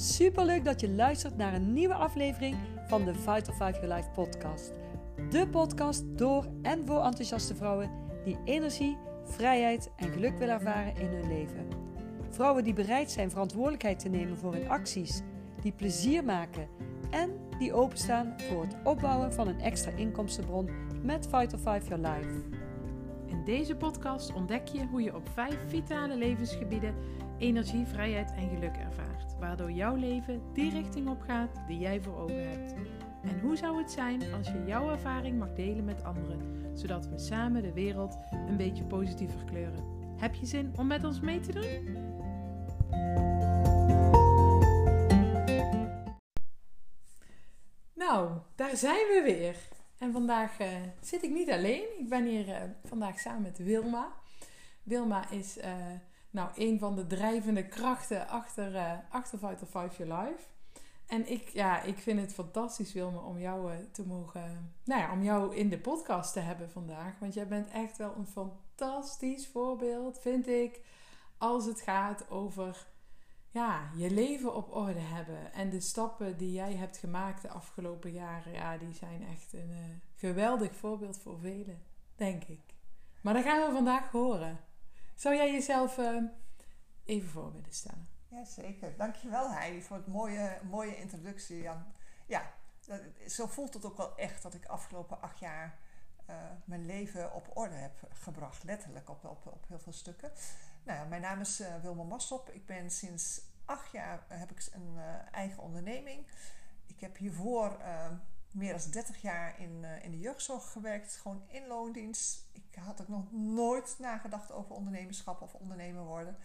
Super leuk dat je luistert naar een nieuwe aflevering van de Vital 5 Your Life podcast. De podcast door en voor enthousiaste vrouwen die energie, vrijheid en geluk willen ervaren in hun leven. Vrouwen die bereid zijn verantwoordelijkheid te nemen voor hun acties, die plezier maken en die openstaan voor het opbouwen van een extra inkomstenbron met Vital 5 Your Life. In deze podcast ontdek je hoe je op vijf vitale levensgebieden energie, vrijheid en geluk ervaart, waardoor jouw leven die richting op gaat die jij voor ogen hebt. En hoe zou het zijn als je jouw ervaring mag delen met anderen, zodat we samen de wereld een beetje positiever kleuren? Heb je zin om met ons mee te doen? Nou, daar zijn we weer. En vandaag uh, zit ik niet alleen. Ik ben hier uh, vandaag samen met Wilma. Wilma is uh, nou een van de drijvende krachten achter, achter Vital 5 Your Life. En ik, ja, ik vind het fantastisch, Wilma, om jou te mogen, nou ja, om jou in de podcast te hebben vandaag. Want jij bent echt wel een fantastisch voorbeeld, vind ik, als het gaat over ja, je leven op orde hebben. En de stappen die jij hebt gemaakt de afgelopen jaren, ja, die zijn echt een uh, geweldig voorbeeld voor velen, denk ik. Maar dat gaan we vandaag horen. Zou jij jezelf uh, even voor willen stellen? Jazeker. Dankjewel Heidi voor het mooie, mooie introductie. Ja, zo voelt het ook wel echt dat ik afgelopen acht jaar uh, mijn leven op orde heb gebracht. Letterlijk op, op, op heel veel stukken. Nou mijn naam is uh, Wilma Massop. Ik ben sinds acht jaar heb ik een eigen onderneming. Ik heb hiervoor meer dan 30 jaar in, in de jeugdzorg gewerkt, gewoon in loondienst. Ik had ook nog nooit nagedacht over ondernemerschap of ondernemer worden.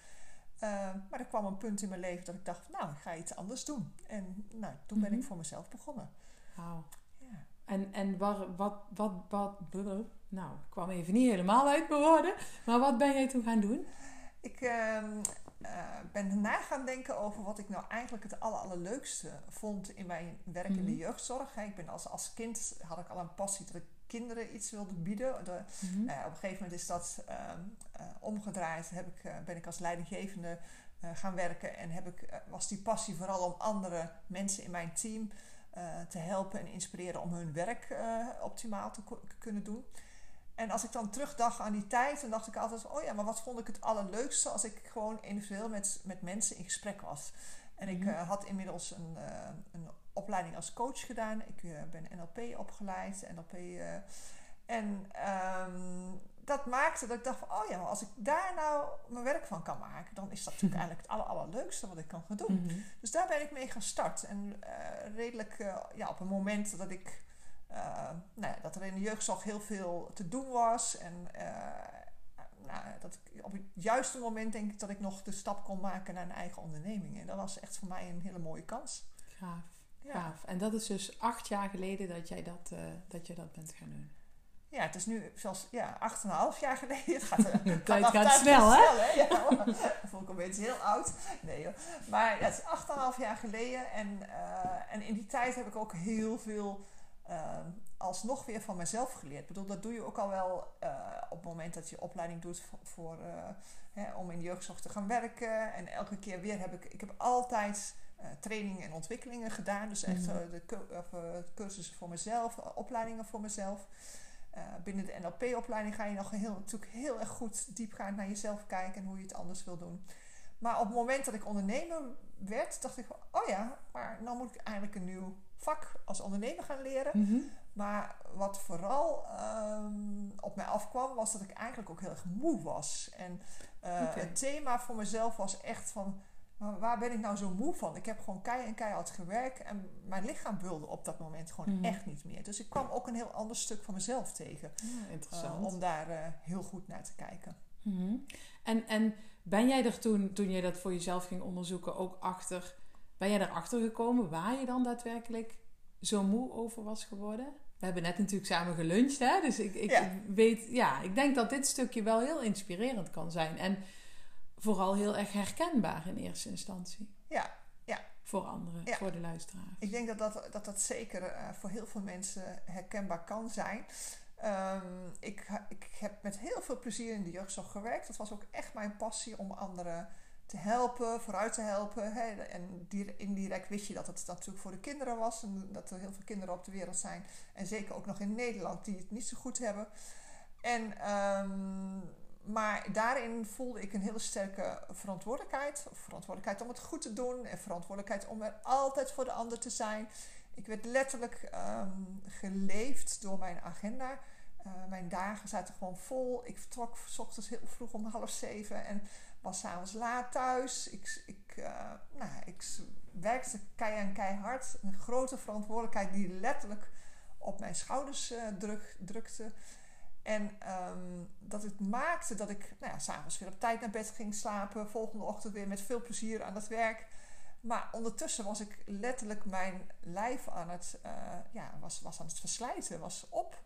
maar er kwam een punt in mijn leven dat ik dacht, nou, ik ga iets anders doen. En nou, toen ben mm -hmm. ik voor mezelf begonnen. Wauw. Ja. En, en wat, wat, wat, wat, nou, ik kwam even niet helemaal uit mijn woorden, maar wat ben jij toen gaan doen? Ik uh, ben na gaan denken over wat ik nou eigenlijk het aller, allerleukste vond in mijn werk in de jeugdzorg. Ik ben als, als kind had ik al een passie dat ik kinderen iets wilde bieden. De, mm -hmm. uh, op een gegeven moment is dat uh, omgedraaid. Heb ik, ben ik als leidinggevende gaan werken en heb ik, was die passie vooral om andere mensen in mijn team te helpen en inspireren om hun werk optimaal te kunnen doen. En als ik dan terugdacht aan die tijd, dan dacht ik altijd: oh ja, maar wat vond ik het allerleukste als ik gewoon individueel met, met mensen in gesprek was. En ik uh, had inmiddels een, uh, een opleiding als coach gedaan. Ik uh, ben NLP opgeleid, NLP. en um, dat maakte dat ik dacht: van, oh ja, maar als ik daar nou mijn werk van kan maken, dan is dat natuurlijk eigenlijk het aller, allerleukste wat ik kan gaan doen. Mm -hmm. Dus daar ben ik mee gestart. En redelijk ja, op een moment dat ik nou ja, dat er in de jeugdzorg heel veel te doen was. En uh, nou, dat ik, op het juiste moment denk ik dat ik nog de stap kon maken naar een eigen onderneming. En dat was echt voor mij een hele mooie kans. Gaaf. Ja. Gaaf. En dat is dus acht jaar geleden dat jij dat, uh, dat, je dat bent gaan doen. Ja, het is nu zelfs ja, acht en een half jaar geleden. Het gaat, de tijd gaat, gaat snel, hè? Snel, hè? Ja, dat ik een beetje heel oud. Nee, joh. Maar ja, het is acht en een half jaar geleden. En, uh, en in die tijd heb ik ook heel veel uh, alsnog weer van mezelf geleerd. Ik bedoel, dat doe je ook al wel uh, op het moment dat je opleiding doet voor, voor uh, hè, om in de jeugdzorg te gaan werken. En elke keer weer heb ik, ik heb altijd uh, trainingen en ontwikkelingen gedaan. Dus echt mm. de cursussen voor mezelf, opleidingen voor mezelf. binnen de NLP-opleiding ga je nog heel, natuurlijk heel erg goed diepgaand naar jezelf kijken en hoe je het anders wil doen. Maar op het moment dat ik ondernemer werd, dacht ik van, oh ja, maar nou moet ik eigenlijk een nieuw vak als ondernemer gaan leren. Mm -hmm. Maar wat vooral um, op mij afkwam, was dat ik eigenlijk ook heel erg moe was. En uh, okay. het thema voor mezelf was echt van, waar ben ik nou zo moe van? Ik heb gewoon kei en keihard gewerkt en mijn lichaam wilde op dat moment gewoon mm -hmm. echt niet meer. Dus ik kwam ook een heel ander stuk van mezelf tegen. Ja, interessant. Uh, om daar uh, heel goed naar te kijken. Mm -hmm. En, en ben jij er toen, toen je dat voor jezelf ging onderzoeken, ook achter... Ben jij erachter gekomen waar je dan daadwerkelijk zo moe over was geworden? We hebben net natuurlijk samen geluncht, hè? Dus ik, ik ja. weet, ja, ik denk dat dit stukje wel heel inspirerend kan zijn. En vooral heel erg herkenbaar in eerste instantie. Ja, ja. Voor anderen, ja. voor de luisteraars. Ik denk dat dat, dat, dat zeker uh, voor heel veel mensen herkenbaar kan zijn. Um, ik, ik heb met heel veel plezier in de jeugdzorg gewerkt. Dat was ook echt mijn passie om anderen te helpen, vooruit te helpen. Hè. En indirect wist je dat het natuurlijk voor de kinderen was. En dat er heel veel kinderen op de wereld zijn. En zeker ook nog in Nederland die het niet zo goed hebben. En, ehm, maar daarin voelde ik een hele sterke verantwoordelijkheid. Verantwoordelijkheid om het goed te doen. En verantwoordelijkheid om er altijd voor de ander te zijn. Ik werd letterlijk um, geleefd door mijn agenda. Uh, mijn dagen zaten gewoon vol. Ik vertrok s ochtends heel vroeg om half zeven en was s'avonds laat thuis. Ik, ik, uh, nou, ik werkte kei en keihard. Een grote verantwoordelijkheid die letterlijk op mijn schouders druk, drukte. En um, dat het maakte dat ik nou ja, s'avonds weer op tijd naar bed ging slapen. Volgende ochtend weer met veel plezier aan het werk. Maar ondertussen was ik letterlijk mijn lijf aan het, uh, ja, was, was aan het verslijten, was op.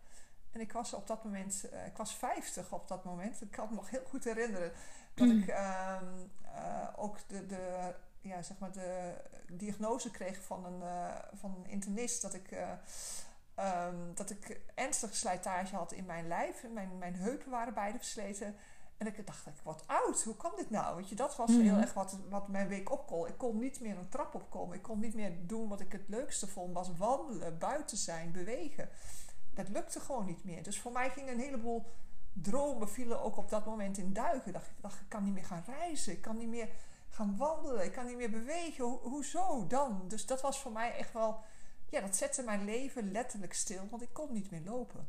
En ik was op dat moment, ik was 50 op dat moment. Ik kan me nog heel goed herinneren dat ik um, uh, ook de, de, ja, zeg maar de diagnose kreeg van een, van een internist dat ik, um, dat ik ernstige slijtage had in mijn lijf. Mijn, mijn heupen waren beide versleten. En ik dacht, ik word oud. Hoe kan dit nou? Weet je, dat was mm -hmm. heel erg wat, wat mijn week opkol. Ik kon niet meer een trap opkomen. Ik kon niet meer doen wat ik het leukste vond. Was wandelen, buiten zijn, bewegen. Dat lukte gewoon niet meer. Dus voor mij gingen een heleboel dromen vielen ook op dat moment in duigen. Ik dacht, ik dacht, ik kan niet meer gaan reizen. Ik kan niet meer gaan wandelen. Ik kan niet meer bewegen. Ho hoezo dan? Dus dat was voor mij echt wel... Ja, dat zette mijn leven letterlijk stil. Want ik kon niet meer lopen.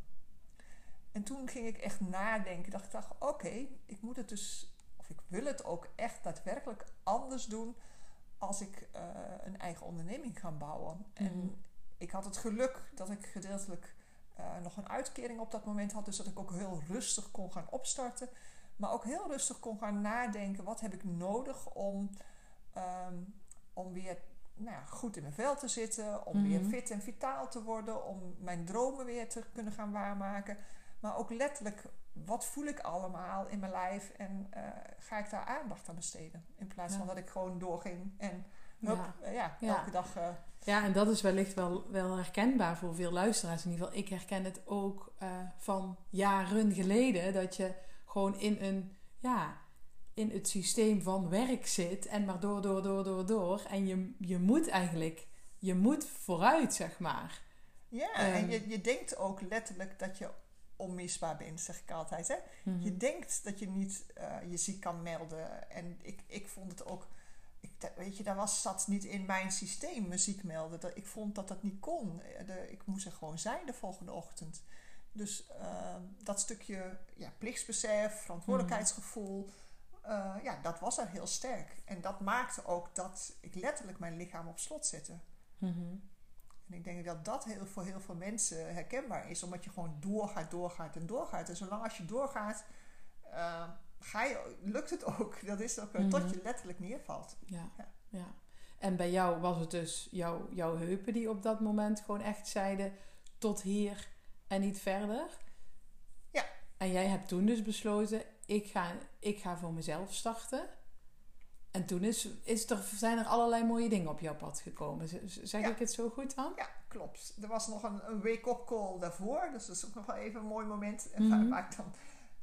En toen ging ik echt nadenken. Dacht ik, dacht, oké, okay, ik moet het dus, of ik wil het ook echt daadwerkelijk anders doen als ik uh, een eigen onderneming ga bouwen. Mm. En ik had het geluk dat ik gedeeltelijk uh, nog een uitkering op dat moment had, dus dat ik ook heel rustig kon gaan opstarten. Maar ook heel rustig kon gaan nadenken: wat heb ik nodig om, um, om weer nou ja, goed in mijn vel te zitten, om mm -hmm. weer fit en vitaal te worden, om mijn dromen weer te kunnen gaan waarmaken. Maar ook letterlijk, wat voel ik allemaal in mijn lijf en uh, ga ik daar aandacht aan besteden? In plaats ja. van dat ik gewoon doorging en hup, ja. Elke dag. Uh, ja, en dat is wellicht wel, wel herkenbaar voor veel luisteraars. In ieder geval, ik herken het ook van jaren geleden. Dat je gewoon in een, ja, in het systeem van werk zit en maar door, door, door, door, door. En je, je moet eigenlijk, je moet vooruit, zeg maar. Ja, um, en je, je denkt ook letterlijk dat je onmisbaar bent, zeg ik altijd. Hè? Mm -hmm. Je denkt dat je niet uh, je ziek kan melden. En ik, ik vond het ook, ik, weet je, daar was, zat niet in mijn systeem me ziek melden. Dat, ik vond dat dat niet kon. De, ik moest er gewoon zijn de volgende ochtend. Dus uh, dat stukje ja, plichtsbesef, verantwoordelijkheidsgevoel, mm -hmm. uh, ja, dat was er heel sterk. En dat maakte ook dat ik letterlijk mijn lichaam op slot zette. Mm -hmm. En ik denk dat dat heel, voor heel veel mensen herkenbaar is, omdat je gewoon doorgaat, doorgaat en doorgaat. En zolang als je doorgaat, uh, ga je, lukt het ook. Dat is ook mm -hmm. tot je letterlijk neervalt. Ja, ja, ja. En bij jou was het dus jouw, jouw heupen die op dat moment gewoon echt zeiden tot hier en niet verder. Ja. En jij hebt toen dus besloten, ik ga, ik ga voor mezelf starten. En toen is, is er, zijn er allerlei mooie dingen op jouw pad gekomen. Zeg ja. ik het zo goed dan? Ja, klopt. Er was nog een, een wake-up call daarvoor. Dus dat is ook nog wel even een mooi moment. En mm -hmm. waar ik dan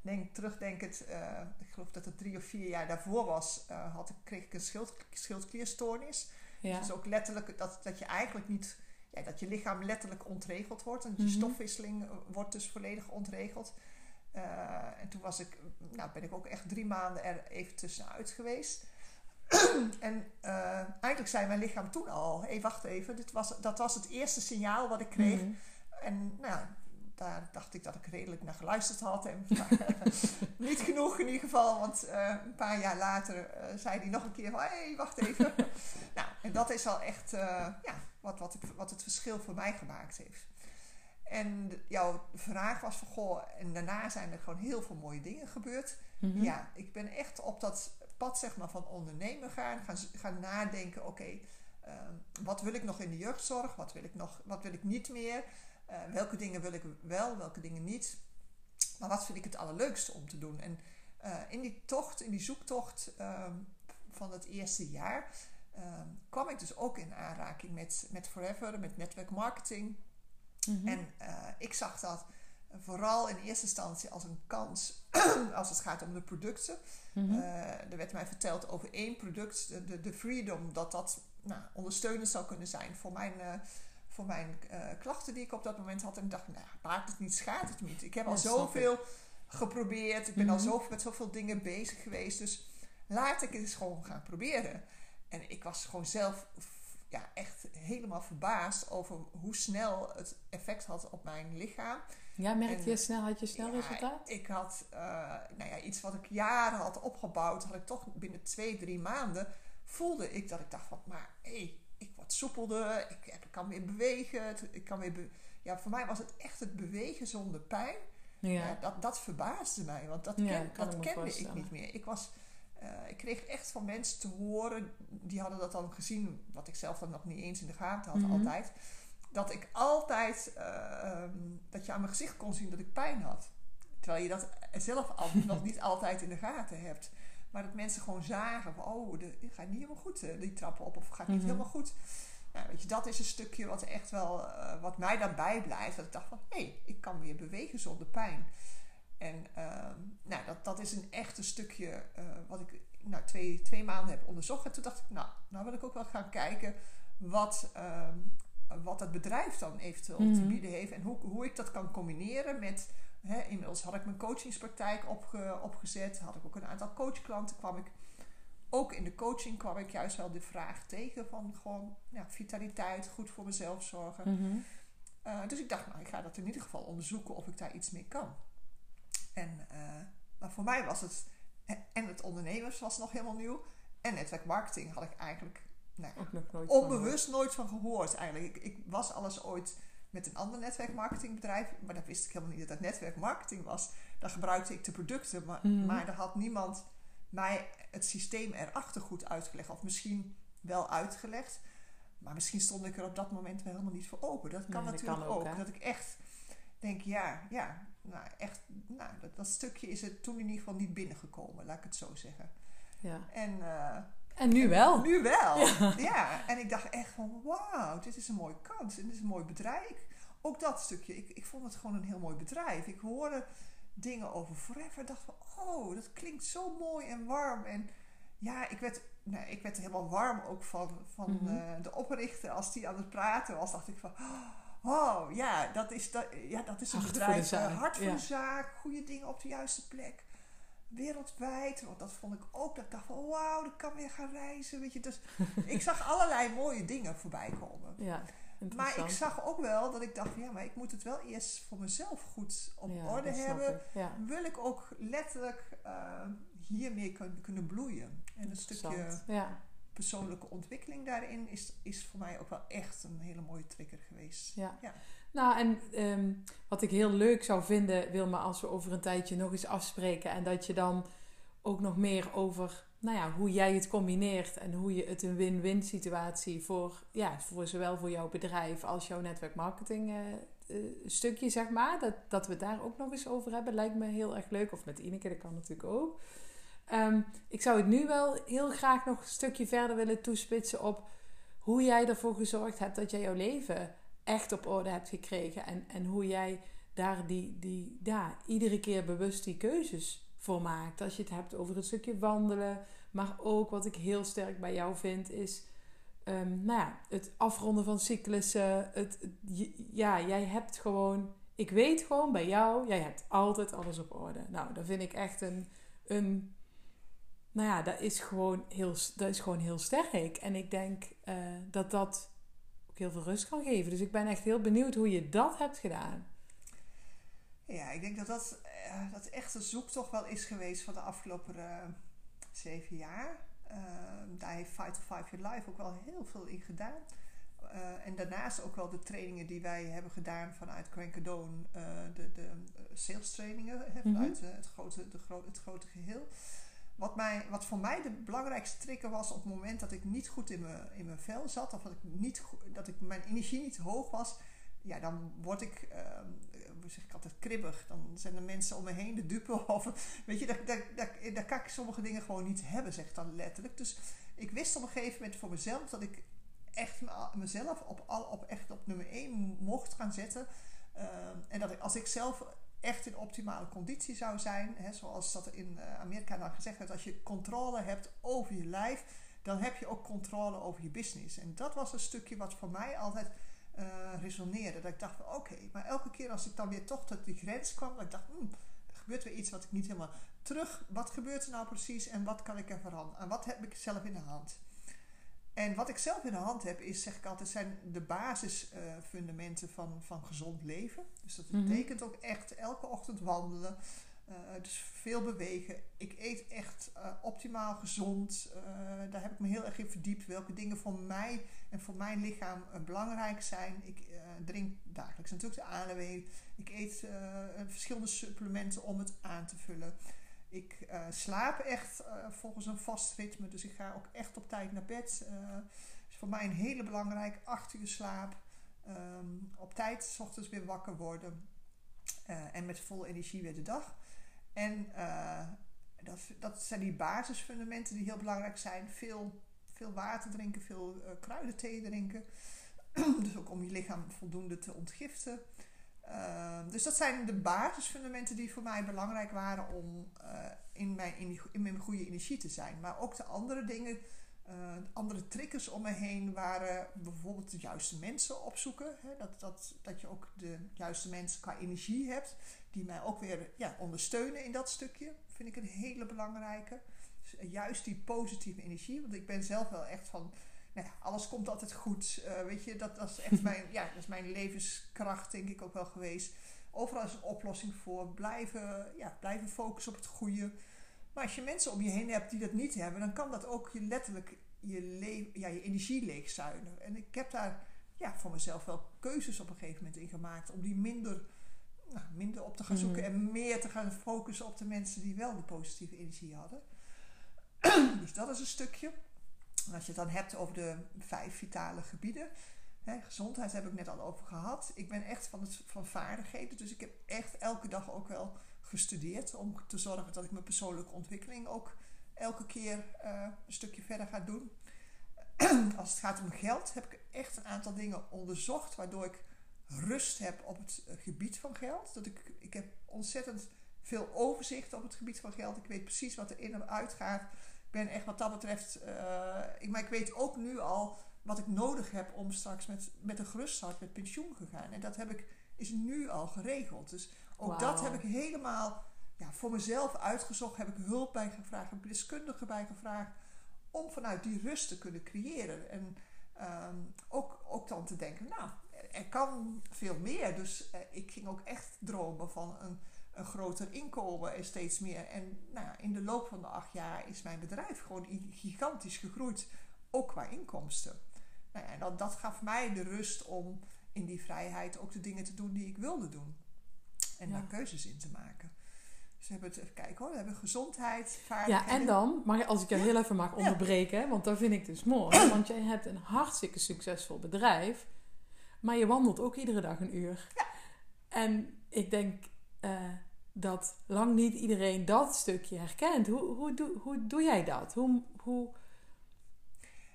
denk, terugdenkend, uh, ik geloof dat het drie of vier jaar daarvoor was, uh, had kreeg ik een schild, schildklierstoornis. Ja. Dus ook letterlijk dat, dat je eigenlijk niet, ja, dat je lichaam letterlijk ontregeld wordt. En je mm -hmm. stofwisseling wordt dus volledig ontregeld. Uh, en toen was ik, nou, ben ik ook echt drie maanden er even tussenuit geweest. en eigenlijk zei mijn lichaam toen al: hé, hey, wacht even, dit was, dat was het eerste signaal wat ik kreeg. Mm -hmm. En nou, daar dacht ik dat ik redelijk naar geluisterd had. En, niet genoeg in ieder geval, want uh, een paar jaar later uh, zei hij nog een keer: hé, hey, wacht even. nou, en dat is al echt ja, wat, wat, ik, wat het verschil voor mij gemaakt heeft. En jouw vraag was van, goh, en daarna zijn er gewoon heel veel mooie dingen gebeurd. Mm -hmm. Ja, ik ben echt op dat pad zeg maar, van ondernemen gaan. Gaan, gaan nadenken, oké, okay, uh, wat wil ik nog in de jeugdzorg? Wat wil ik, nog, wat wil ik niet meer? Uh, welke dingen wil ik wel, welke dingen niet? Maar wat vind ik het allerleukste om te doen? En uh, in die tocht, in die zoektocht van het eerste jaar... kwam ik dus ook in aanraking met, met Forever, met netwerk marketing. Mm -hmm. En ik zag dat vooral in eerste instantie als een kans als het gaat om de producten. Mhm. Eh, er werd mij verteld over één product, de, de, de Freedom, dat dat nou, ondersteunend zou kunnen zijn voor mijn, eh, voor mijn eh, klachten die ik op dat moment had. En ik dacht, nou, maakt het niet, schaadt het niet. Ik heb al zoveel geprobeerd, ik ben al Mhm. zoveel, met zoveel dingen bezig geweest. Dus laat ik het eens gewoon gaan proberen. En ik was gewoon zelf ja, echt helemaal verbaasd over hoe snel het effect had op mijn lichaam. Ja, merkte je snel, had je snel Ja, resultaat? Ik had uh, nou ja, iets wat ik jaren had opgebouwd, had ik toch binnen twee, drie maanden voelde ik dat ik dacht van, maar hé, hey, soepelder, ik, ik kan weer bewegen. Ik kan weer be ja, voor mij was het echt het bewegen zonder pijn. Ja. Dat, dat verbaasde mij, want dat, ken, kende ik niet meer. Ik, was, uh, ik kreeg echt van mensen te horen, die hadden dat dan gezien, wat ik zelf dan nog niet eens in de gaten had, Mhm. altijd. Dat ik altijd, uh, um, dat je aan mijn gezicht kon zien dat ik pijn had. Terwijl je dat zelf al, nog niet altijd in de gaten hebt. Maar dat mensen gewoon zagen van, oh, de, het gaat niet helemaal goed, uh, die trappen op, of het gaat niet Mhm. helemaal goed. Nou, weet je, dat is een stukje wat echt wel, uh, wat mij daarbij blijft. Dat ik dacht van, hé, hey, ik kan weer bewegen zonder pijn. En uh, nou, dat, dat is een echt een stukje uh, wat ik nou, twee, twee maanden heb onderzocht. En toen dacht ik, nou, nou wil ik ook wel gaan kijken wat, uh, wat het bedrijf dan eventueel mm -hmm. te bieden heeft. En hoe, hoe ik dat kan combineren met... Inmiddels had ik mijn coachingspraktijk opge, opgezet. Had ik ook een aantal coachklanten. Kwam ik ook in de coaching kwam ik juist wel de vraag tegen van gewoon ja, vitaliteit, goed voor mezelf zorgen. Mm -hmm. uh, dus ik dacht, nou, ik ga dat in ieder geval onderzoeken of ik daar iets mee kan. En uh, maar voor mij was het, en het ondernemers was nog helemaal nieuw, en netwerkmarketing had ik eigenlijk nou, nooit onbewust van nooit van gehoord eigenlijk. Ik, ik was alles ooit met een ander netwerkmarketingbedrijf, maar dat wist ik helemaal niet dat het netwerkmarketing was. Dan gebruikte ik de producten, maar, Mhm. mm. maar er had niemand mij het systeem erachter goed uitgelegd. Of misschien wel uitgelegd, maar misschien stond ik er op dat moment wel helemaal niet voor open. Dat kan Nee, dat natuurlijk kan ook? Dat ik echt denk, ja, ja, nou echt, nou, dat, dat stukje is er toen in ieder geval niet binnengekomen, laat ik het zo zeggen. Ja. En, uh, en nu wel. Nu wel, ja. ja. En ik dacht echt van, wauw, dit is een mooie kans. En dit is een mooi bedrijf. Ook dat stukje, ik, ik vond het gewoon een heel mooi bedrijf. Ik hoorde dingen over Forever. dacht van, oh, dat klinkt zo mooi en warm. En ja, ik werd, nou, ik werd er helemaal warm ook van, van Mhm. uh, de oprichter. Als die aan het praten was, dacht ik van... Oh, ja, dat is, dat, ja, dat is een voor bedrijf. de zaak, hart voor ja. de zaak, goede dingen op de juiste plek. Wereldwijd, want dat vond ik ook. Dat ik dacht van, wauw, ik kan weer gaan reizen. Weet je, dus ik zag allerlei mooie dingen voorbij komen. Ja, maar ik zag ook wel dat ik dacht, ja, maar ik moet het wel eerst voor mezelf goed op ja, orde hebben. Ja. Wil ik ook letterlijk uh, hiermee kunnen, kunnen bloeien. En een stukje persoonlijke ontwikkeling daarin is, is voor mij ook wel echt een hele mooie trigger geweest. Ja. Nou, en ehm, wat ik heel leuk zou vinden, Wilma, als we over een tijdje nog eens afspreken. En dat je dan ook nog meer over nou ja, hoe jij het combineert. En hoe je het een win-win situatie voor, ja, voor zowel voor jouw bedrijf als jouw netwerkmarketing uh, uh, stukje, zeg maar. Dat, dat we daar ook nog eens over hebben, lijkt me heel erg leuk. Of met Ineke, dat kan natuurlijk ook. Um, ik zou het nu wel heel graag nog een stukje verder willen toespitsen op hoe jij ervoor gezorgd hebt dat jij jouw leven echt op orde hebt gekregen. En, en hoe jij daar die, die, ja, iedere keer bewust die keuzes voor maakt. Als je het hebt over het stukje wandelen. Maar ook wat ik heel sterk bij jou vind is... Um, nou ja, het afronden van cyclussen. Het, ja, jij hebt gewoon... Ik weet gewoon bij jou, jij hebt altijd alles op orde. Nou, dat vind ik echt een... een nou ja, dat is gewoon heel, dat is gewoon heel sterk. En ik denk uh, dat dat ook heel veel rust kan geven. Dus ik ben echt heel benieuwd hoe je dat hebt gedaan. Ja, ik denk dat dat, uh, dat echt een zoektocht wel is geweest van de afgelopen uh, zeven jaar. Uh, daar heeft Fight to Five Your Life ook wel heel veel in gedaan. Uh, en daarnaast ook wel de trainingen die wij hebben gedaan vanuit Crankadone, de, de sales trainingen, hè, vanuit mm -hmm. het, grote, de gro het grote geheel. Wat, mij, wat voor mij de belangrijkste trigger was op het moment dat ik niet goed in mijn, in mijn vel zat, of dat ik, niet, dat ik mijn energie niet hoog was, ja, dan word ik, uh, hoe zeg ik altijd, kribbig. Dan zijn er mensen om me heen de dupe. Of, weet je, daar, kan ik sommige dingen gewoon niet hebben, zeg ik dan letterlijk. Dus ik wist op een gegeven moment voor mezelf dat ik echt mezelf op, al, op, echt op nummer 1 mocht gaan zetten. Ehm, en dat ik, als ik zelf echt in optimale conditie zou zijn, hè, zoals dat in eh, Amerika dan gezegd werd, als je controle hebt over je lijf, dan heb je ook controle over je business. En dat was een stukje wat voor mij altijd uh, resoneerde. Dat ik dacht, oké, maar elke keer als ik dan weer toch tot die grens kwam, dat ik dacht, hmm, er gebeurt weer iets wat ik niet helemaal terug. Wat gebeurt er nou precies en wat kan ik er veranderen? En wat heb ik zelf in de hand? En wat ik zelf in de hand heb, is, zeg ik altijd, zijn de basisfundamenten uh, van, van gezond leven. Dus dat mhm. betekent ook echt elke ochtend wandelen. Uh, dus veel bewegen. Ik eet echt uh, optimaal gezond. daar heb ik me heel erg in verdiept. Welke dingen voor mij en voor mijn lichaam belangrijk zijn. Ik drink dagelijks natuurlijk de ALW. Ik eet verschillende supplementen om het aan te vullen. Ik uh, slaap echt uh, volgens een vast ritme, dus ik ga ook echt op tijd naar bed. Uh, is voor mij een hele belangrijk, acht uur slaap. Um, op tijd, s ochtends weer wakker worden. en met volle energie weer de dag. En dat, dat zijn die basisfundamenten die heel belangrijk zijn. Veel, veel water drinken, veel kruidenthee drinken. dus ook om je lichaam voldoende te ontgiften. Ehm, dus dat zijn de basisfundamenten die voor mij belangrijk waren om uh, in, mijn, in, mijn goede energie te zijn. Maar ook de andere dingen, uh, andere triggers om me heen waren bijvoorbeeld de juiste mensen opzoeken. Hè? Dat, dat, dat je ook de juiste mensen qua energie hebt, die mij ook weer ja, ondersteunen in dat stukje. Vind ik een hele belangrijke. Dus juist die positieve energie, want ik ben zelf wel echt van nou ja, alles komt altijd goed. Uh, weet je, dat, dat, is echt mijn, ja, dat is mijn levenskracht, denk ik ook wel geweest. Overal is een oplossing voor. Blijven, ja, blijven focussen op het goede. Maar als je mensen om je heen hebt die dat niet hebben, dan kan dat ook je letterlijk je, ja, je energie leegzuigen. En ik heb daar ja, voor mezelf wel keuzes op een gegeven moment in gemaakt om die minder, nou, minder op te gaan zoeken mhm. en meer te gaan focussen op de mensen die wel de positieve energie hadden. dus dat is een stukje. Als je het dan hebt over de vijf vitale gebieden. Hè, gezondheid heb ik net al over gehad. Ik ben echt van, het, van vaardigheden. Dus ik heb echt elke dag ook wel gestudeerd. Om te zorgen dat ik mijn persoonlijke ontwikkeling ook elke keer uh, een stukje verder ga doen. Als het gaat om geld heb ik echt een aantal dingen onderzocht. Waardoor ik rust heb op het eh, gebied van geld. Dat ik, ik heb ontzettend veel overzicht op het gebied van geld. Ik weet precies wat er in en uit gaat ben echt wat dat betreft. Uh, ik, maar ik weet ook nu al wat ik nodig heb om straks met, met een geruststart met pensioen te gaan. En dat heb ik, is nu al geregeld. Dus ook dat heb ik helemaal ja, voor mezelf uitgezocht. Heb ik hulp bij gevraagd, heb ik deskundigen bij gevraagd. Om vanuit die rust te kunnen creëren. En um, ook, ook dan te denken, nou, er kan veel meer. Dus uh, ik ging ook echt dromen van een een groter inkomen en steeds meer. En nou in de loop van de acht jaar is mijn bedrijf gewoon gigantisch gegroeid, ook qua inkomsten. Nou ja, en dat, dat gaf mij de rust om in die vrijheid ook de dingen te doen die ik wilde doen. En daar keuzes in te maken. Dus we hebben het even kijken hoor. We hebben gezondheid, vaardigheden. Ja, en dan, maar als ik je heel even mag onderbreken, want dat vind ik dus mooi. Want jij hebt een hartstikke succesvol bedrijf, maar je wandelt ook iedere dag een uur. Ja. En ik denk, uh, dat lang niet iedereen dat stukje herkent. Hoe, hoe, doe, hoe doe jij dat? Hoe, hoe...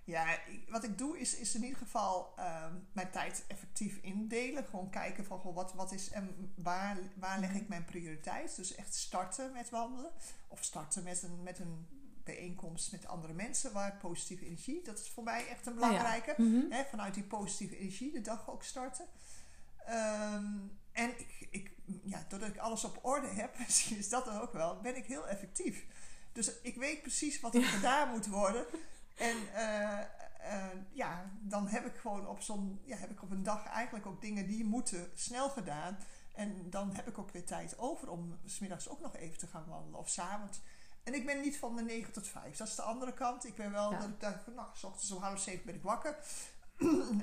Ja, wat ik doe is, is in ieder geval uh, mijn tijd effectief indelen. Gewoon kijken van goh, wat, wat is en waar, waar leg ik mijn prioriteit. Dus echt starten met wandelen. Of starten met een, met een bijeenkomst met andere mensen waar positieve energie. Dat is voor mij echt een belangrijke. Mhm. vanuit die positieve energie de dag ook starten. Um, en ik, ik, ja, doordat ik alles op orde heb, misschien is dat dan ook wel, ben ik heel effectief. Dus ik weet precies wat er gedaan moet worden. En uh, uh, ja, dan heb ik gewoon op zo'n, ja, heb ik op een dag eigenlijk ook dingen die moeten snel gedaan. En dan heb ik ook weer tijd over om smiddags ook nog even te gaan wandelen of s'avonds. En ik ben niet van de 9 tot 5. Dat is de andere kant. Ik ben wel dat ik denk van, nou, s ochtends om half zeven ben ik wakker.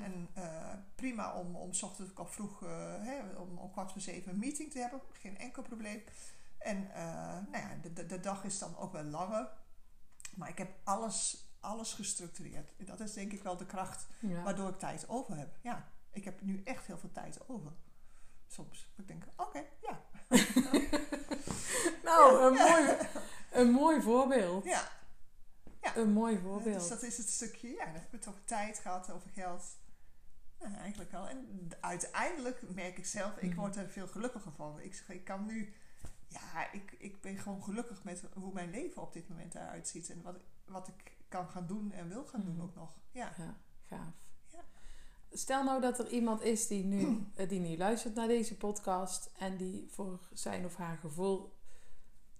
En uh, prima om, om s ochtends ook al vroeg, uh, hè, om, om kwart voor zeven een meeting te hebben. Geen enkel probleem. En uh, nou ja, de, de, de, dag is dan ook wel langer. Maar ik heb alles, alles gestructureerd. Dat is denk ik wel de kracht waardoor ik tijd over heb. Ja, ik heb nu echt heel veel tijd over. Soms. Ik denk, oké, ja. nou, Een, mooi, een mooi voorbeeld. Ja, ja. Een mooi voorbeeld. Dus dat is het stukje, ja, dan heb ik het over tijd gehad, over geld. Ja, eigenlijk wel. En uiteindelijk merk ik zelf, ik Mhm. word er veel gelukkiger van. Ik, zeg, ik kan nu, ja, ik, ik ben gewoon gelukkig met hoe mijn leven op dit moment eruit ziet. En wat, wat ik kan gaan doen en wil gaan doen Mhm. ook nog. Ja. Ja, gaaf. Ja. Stel nou dat er iemand is die nu, eh, die nu luistert naar deze podcast en die voor zijn of haar gevoel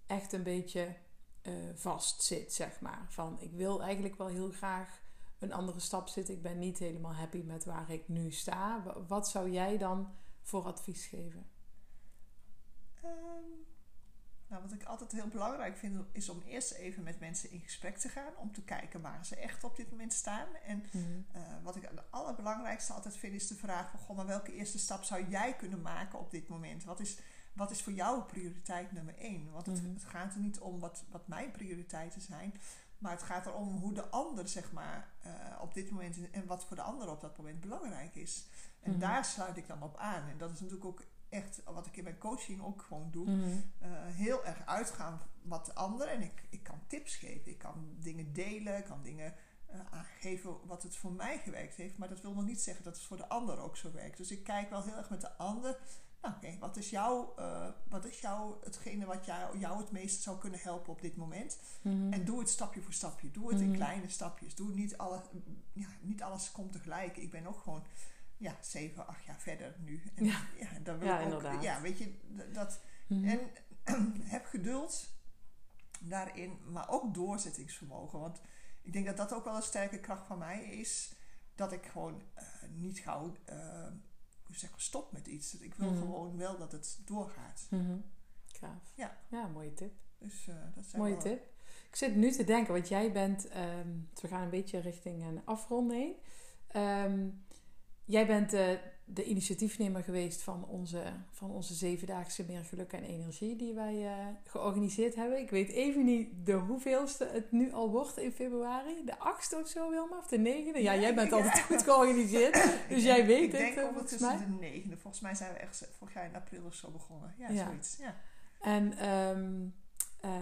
echt een beetje eh vast zit, zeg maar. Van ik wil eigenlijk wel heel graag een andere stap zetten. Ik ben niet helemaal happy met waar ik nu sta. Wa- Wat zou jij dan voor advies geven? Ehm, nou, wat ik altijd heel belangrijk vind, is om eerst even met mensen in gesprek te gaan. Om te kijken waar ze echt op dit moment staan. En eh, wat ik het allerbelangrijkste altijd vind, is de vraag van... Goh, maar welke eerste stap zou jij kunnen maken op dit moment? Wat is, wat is voor jou prioriteit nummer één? Want het, Mhm. het gaat er niet om wat, wat mijn prioriteiten zijn... Maar het gaat erom hoe de ander, zeg maar, eh, op dit moment... en wat voor de ander op dat moment belangrijk is. En Mhm. daar sluit ik dan op aan. En dat is natuurlijk ook echt wat ik in mijn coaching ook gewoon doe Mhm. eh, heel erg uitgaan wat de ander. En ik, ik kan tips geven, ik kan dingen delen, ik kan dingen eh, aangeven wat het voor mij gewerkt heeft. Maar dat wil nog niet zeggen dat het voor de ander ook zo werkt. Dus ik kijk wel heel erg met de ander. Nou, oké, wat is jouw, eh, wat is jouw, hetgene wat jou, jou het meeste zou kunnen helpen op dit moment? Mhm. En doe het stapje voor stapje. Doe het in Mhm. kleine stapjes. Doe niet alles, ja, niet alles komt tegelijk. Ik ben ook gewoon ja, zeven, acht jaar verder nu. En, Ja. ja, dan wil Ja, ik ook, inderdaad. ja, weet je, dat, Mhm. en heb geduld daarin, maar ook doorzettingsvermogen. Want ik denk dat dat ook wel een sterke kracht van mij is. Dat ik gewoon eh, niet gauw eh, hoe zeg, ik, stop met iets. Ik wil Mhm. gewoon wel dat het doorgaat. Gaaf. Ja. ja, mooie tip. Dus eh, dat zijn Mooie wel- tip. Ik zit nu te denken, want jij bent, ehm, we gaan een beetje richting een afronding. Ehm, jij bent eh, de initiatiefnemer geweest van onze, van onze zevendaagse meer geluk en energie die wij eh, georganiseerd hebben. Ik weet even niet de hoeveelste het nu al wordt in februari. De achtste of zo, Wilma? Of de negende? Ja, jij bent Ja. altijd goed georganiseerd. Ik Dus denk- jij weet ik het, denk eh, volgens ondertussen mij. de negende. Volgens mij zijn we echt vorig jaar in april of zo begonnen. Ja, Ja. zoiets. Ja. En ehm, eh,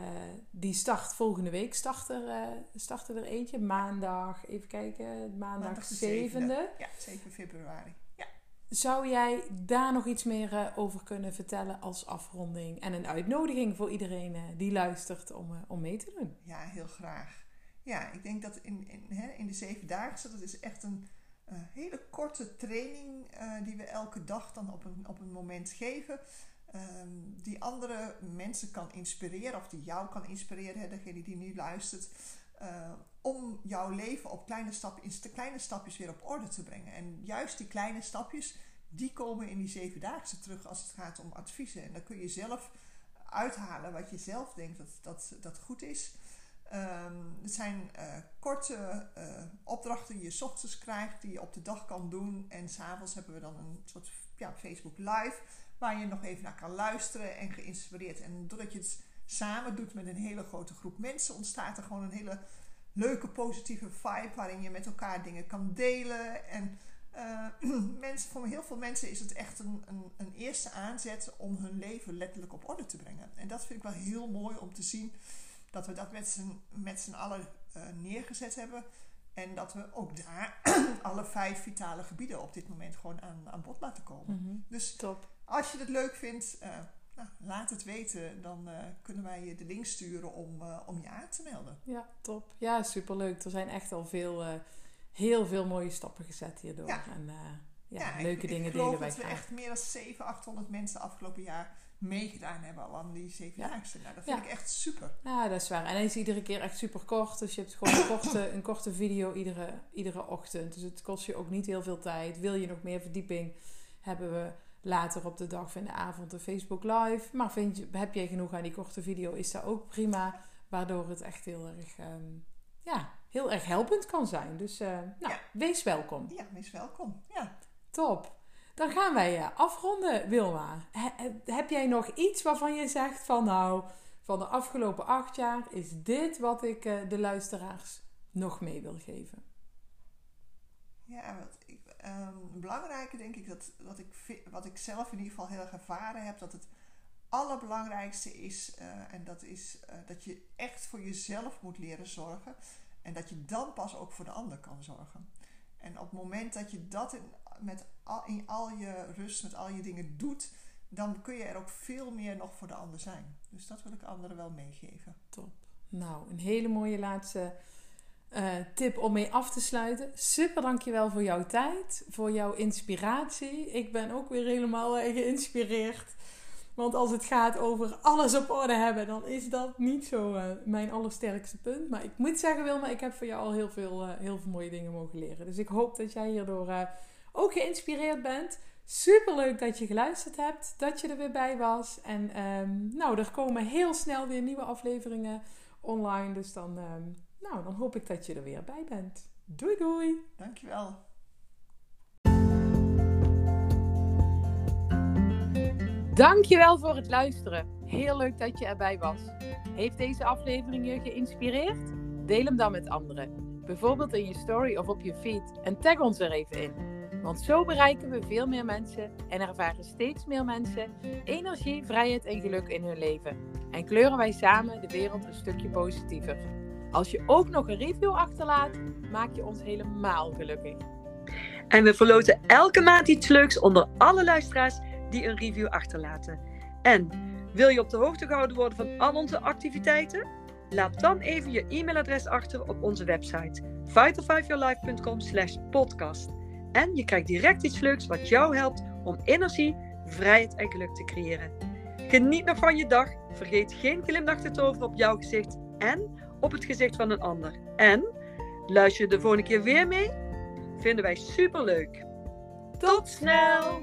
die start volgende week start er, start er eentje. Maandag, even kijken, maandag, Maandag de 7e. Ja, 7 februari. Zou jij daar nog iets meer eh, over kunnen vertellen als afronding? En een uitnodiging voor iedereen eh, die luistert om, eh, om mee te doen. Ja, heel graag. Ja, ik denk dat in, in, hè, in de zevendaagse, dat is echt een hele korte training die we elke dag dan op een, op een moment geven. ehm, die andere mensen kan inspireren, of die jou kan inspireren, hè, degene die nu luistert. Eh, om jouw leven op kleine, stap, in kleine stapjes weer op orde te brengen. En juist die kleine stapjes, die komen in die zevendaagse terug als het gaat om adviezen. En dan kun je zelf uithalen wat je zelf denkt dat, dat, dat goed is. Ehm, het zijn eh, korte eh, opdrachten die je ochtends krijgt, die je op de dag kan doen. En s'avonds hebben we dan een soort ja, Facebook Live, waar je nog even naar kan luisteren en geïnspireerd. En doordat je het samen doet met een hele grote groep mensen, ontstaat er gewoon een hele leuke, positieve vibe, waarin je met elkaar dingen kan delen. En eh, mensen, voor heel veel mensen is het echt een, een, een eerste aanzet om hun leven letterlijk op orde te brengen. En dat vind ik wel heel mooi om te zien dat we dat met z'n, met z'n allen eh, neergezet hebben. En dat we ook daar alle vijf vitale gebieden op dit moment gewoon aan, aan bod laten komen. Dus Top. als je het leuk vindt, eh, nou, laat het weten. Dan eh, kunnen wij je de link sturen om, eh, om je aan te melden. Ja, top. Ja, superleuk. Er zijn echt al veel, eh, heel veel mooie stappen gezet hierdoor. Ja. En ja, Ja, ik- leuke ik, dingen geloof delen wij dat we graag. echt meer dan 700, 800 mensen afgelopen jaar meegedaan hebben al aan die zevendaagse. Nou, dat vind Ja. ik echt super. Ja, dat is waar. En hij is iedere keer echt super kort. Dus je hebt gewoon een korte, een korte video iedere, iedere ochtend. Dus het kost je ook niet heel veel tijd. Wil je nog meer verdieping, hebben we later op de dag of in de avond een Facebook Live. Maar vind je, heb jij genoeg aan die korte video, is dat ook prima. Waardoor het echt heel erg, ehm, ja, heel erg helpend kan zijn. Dus eh, nou, Ja. wees welkom. Ja, wees welkom. Ja. Top. Dan gaan wij eh, afronden, Wilma. He- he- heb jij nog iets waarvan je zegt van nou, van de afgelopen acht jaar is dit wat ik eh, de luisteraars nog mee wil geven? Ja, wat het belangrijke denk ik dat, dat ik, wat ik zelf in ieder geval heel erg ervaren heb, dat het allerbelangrijkste is, eh, en dat is eh, dat je echt voor jezelf moet leren zorgen. En dat je dan pas ook voor de ander kan zorgen. En op het moment dat je dat in, met al, in al je rust, met al je dingen doet, dan kun je er ook veel meer nog voor de ander zijn. Dus dat wil ik anderen wel meegeven. Top. Nou, een hele mooie laatste uh, tip om mee af te sluiten. Super dankjewel voor jouw tijd, voor jouw inspiratie. Ik ben ook weer helemaal uh, geïnspireerd. Want als het gaat over alles op orde hebben, dan is dat niet zo uh, mijn allersterkste punt. Maar ik moet zeggen, Wilma, ik heb voor jou al heel veel, heel veel mooie dingen mogen leren. Dus ik hoop dat jij hierdoor ook geïnspireerd bent. Super leuk dat je geluisterd hebt, dat je er weer bij was. En um, nou, er komen heel snel weer nieuwe afleveringen online. Dus dan, um, nou, dan hoop ik dat je er weer bij bent. Doei doei! Dankjewel! Dankjewel voor het luisteren. Heel leuk dat je erbij was. Heeft deze aflevering je geïnspireerd? Deel hem dan met anderen. Bijvoorbeeld in je story of op je feed. En tag ons er even in. Want zo bereiken we veel meer mensen en ervaren steeds meer mensen energie, vrijheid en geluk in hun leven. En kleuren wij samen de wereld een stukje positiever. Als je ook nog een review achterlaat, maak je ons helemaal gelukkig. En we verloten elke maand iets leuks onder alle luisteraars die een review achterlaten. En wil je op de hoogte gehouden worden van al onze activiteiten? Laat dan even je e-mailadres achter op onze website vital5yourlife.com podcast. En je krijgt direct iets leuks wat jou helpt om energie, vrijheid en geluk te creëren. Geniet nog van je dag. Vergeet geen glimlach te toveren op jouw gezicht en op het gezicht van een ander. En luister je de volgende keer weer mee? Vinden wij super leuk. Tot snel!